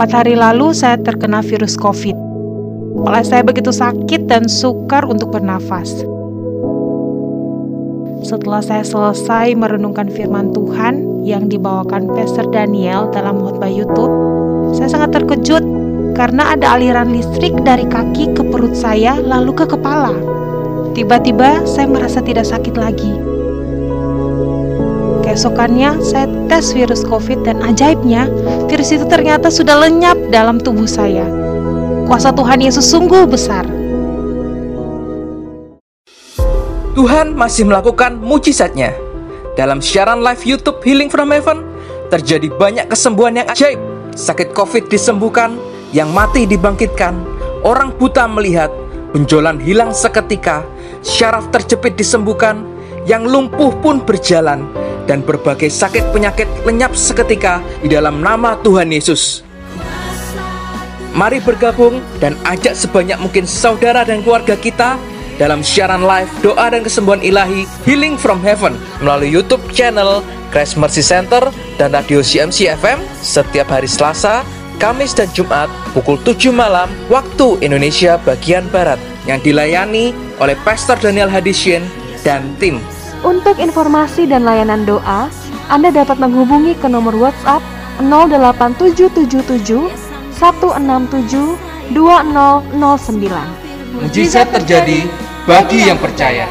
Empat hari lalu saya terkena virus COVID. Kepala saya begitu sakit dan sukar untuk bernafas. Setelah saya selesai merenungkan firman Tuhan yang dibawakan Pastor Daniel dalam khotbah YouTube, saya sangat terkejut karena ada aliran listrik dari kaki ke perut saya lalu ke kepala. Tiba-tiba saya merasa tidak sakit lagi. Keesokannya saya tes virus COVID dan ajaibnya virus itu ternyata sudah lenyap dalam tubuh saya. Kuasa Tuhan Yesus sungguh besar. Tuhan masih melakukan mujizatnya. Dalam siaran live YouTube Healing from Heaven, terjadi banyak kesembuhan yang ajaib. Sakit COVID disembuhkan, yang mati dibangkitkan, orang buta melihat, benjolan hilang seketika, syaraf terjepit disembuhkan, yang lumpuh pun berjalan, dan berbagai sakit penyakit lenyap seketika di dalam nama Tuhan Yesus. Mari bergabung dan ajak sebanyak mungkin saudara dan keluarga kita dalam siaran live doa dan kesembuhan ilahi Healing from Heaven melalui YouTube channel Christ Mercy Center dan radio CMC FM setiap hari Selasa, Kamis dan Jumat pukul 7 malam waktu Indonesia bagian Barat yang dilayani oleh Pastor Daniel Hadisien dan tim. Untuk informasi dan layanan doa, Anda dapat menghubungi ke nomor WhatsApp 08777 167 2009. Mujizat terjadi bagi yang percaya.